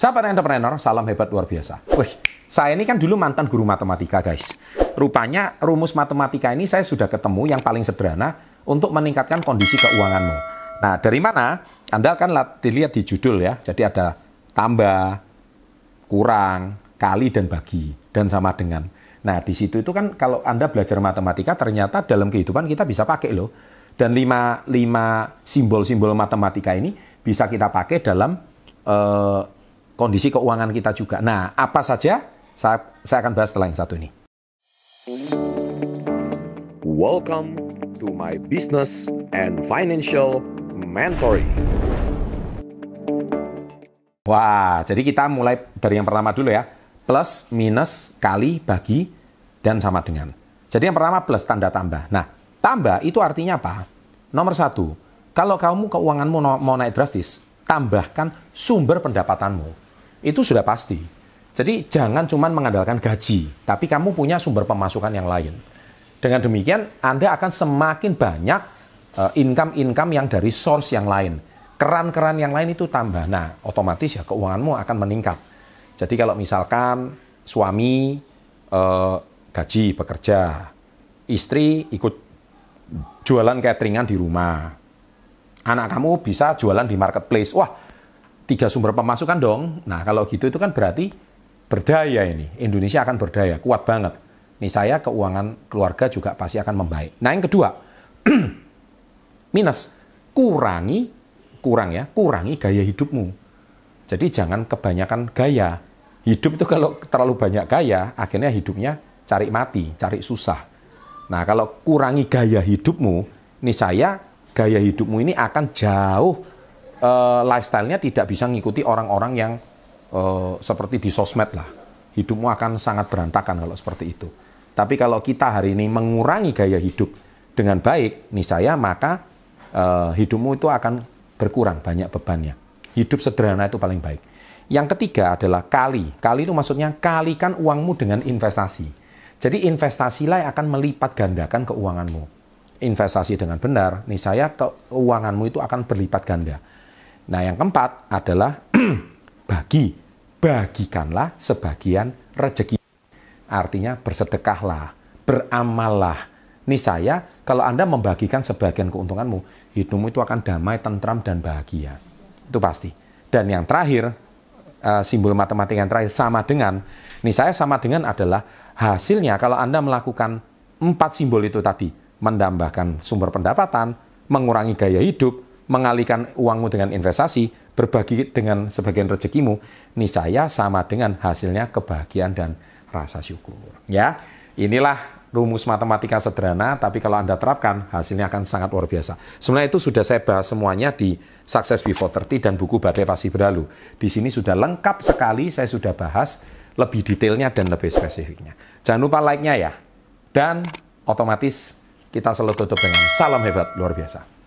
Sahabat entrepreneur, salam hebat luar biasa. Wih, saya ini kan dulu mantan guru matematika, guys. Rupanya rumus matematika ini saya sudah ketemu yang paling sederhana untuk meningkatkan kondisi keuanganmu. Nah, dari mana? Anda kan dilihat di judul ya. Jadi ada tambah, kurang, kali, dan bagi. Dan sama dengan. Nah, di situ itu kan kalau Anda belajar matematika, ternyata dalam kehidupan kita bisa pakai loh. Dan lima, lima simbol-simbol matematika ini bisa kita pakai dalam uh, kondisi keuangan kita juga. Nah, apa saja? Saya, saya akan bahas setelah yang satu ini. Welcome to my business and financial mentoring. Wah, jadi kita mulai dari yang pertama dulu ya. Plus, minus, kali, bagi, dan sama dengan. Jadi yang pertama plus tanda tambah. Nah, tambah itu artinya apa? Nomor satu, kalau kamu keuanganmu mau naik drastis, tambahkan sumber pendapatanmu itu sudah pasti. Jadi jangan cuma mengandalkan gaji, tapi kamu punya sumber pemasukan yang lain. Dengan demikian, Anda akan semakin banyak eh, income-income yang dari source yang lain. Keran-keran yang lain itu tambah. Nah, otomatis ya keuanganmu akan meningkat. Jadi kalau misalkan suami eh, gaji bekerja, istri ikut jualan cateringan di rumah, anak kamu bisa jualan di marketplace. Wah, tiga sumber pemasukan dong. Nah, kalau gitu itu kan berarti berdaya ini. Indonesia akan berdaya, kuat banget. Nih saya keuangan keluarga juga pasti akan membaik. Nah, yang kedua, minus kurangi kurang ya, kurangi gaya hidupmu. Jadi jangan kebanyakan gaya. Hidup itu kalau terlalu banyak gaya, akhirnya hidupnya cari mati, cari susah. Nah, kalau kurangi gaya hidupmu, nih saya gaya hidupmu ini akan jauh uh, lifestyle-nya tidak bisa mengikuti orang-orang yang uh, seperti di sosmed lah. Hidupmu akan sangat berantakan kalau seperti itu. Tapi kalau kita hari ini mengurangi gaya hidup dengan baik, niscaya maka uh, hidupmu itu akan berkurang banyak bebannya. Hidup sederhana itu paling baik. Yang ketiga adalah kali. Kali itu maksudnya kalikan uangmu dengan investasi. Jadi investasilah yang akan melipat gandakan keuanganmu. Investasi dengan benar, nih saya keuanganmu itu akan berlipat ganda. Nah, yang keempat adalah bagi. Bagikanlah sebagian rezeki. Artinya bersedekahlah, beramallah. Nih saya, kalau Anda membagikan sebagian keuntunganmu, hidupmu itu akan damai, tentram, dan bahagia. Itu pasti. Dan yang terakhir, uh, simbol matematika yang terakhir sama dengan, nih saya sama dengan adalah hasilnya kalau Anda melakukan empat simbol itu tadi, menambahkan sumber pendapatan, mengurangi gaya hidup, mengalihkan uangmu dengan investasi, berbagi dengan sebagian rezekimu, niscaya sama dengan hasilnya kebahagiaan dan rasa syukur. Ya, inilah rumus matematika sederhana, tapi kalau Anda terapkan, hasilnya akan sangat luar biasa. Sebenarnya itu sudah saya bahas semuanya di Success Before 30 dan buku Badai Pasti Berlalu. Di sini sudah lengkap sekali, saya sudah bahas lebih detailnya dan lebih spesifiknya. Jangan lupa like-nya ya. Dan otomatis kita selalu tutup dengan salam hebat luar biasa.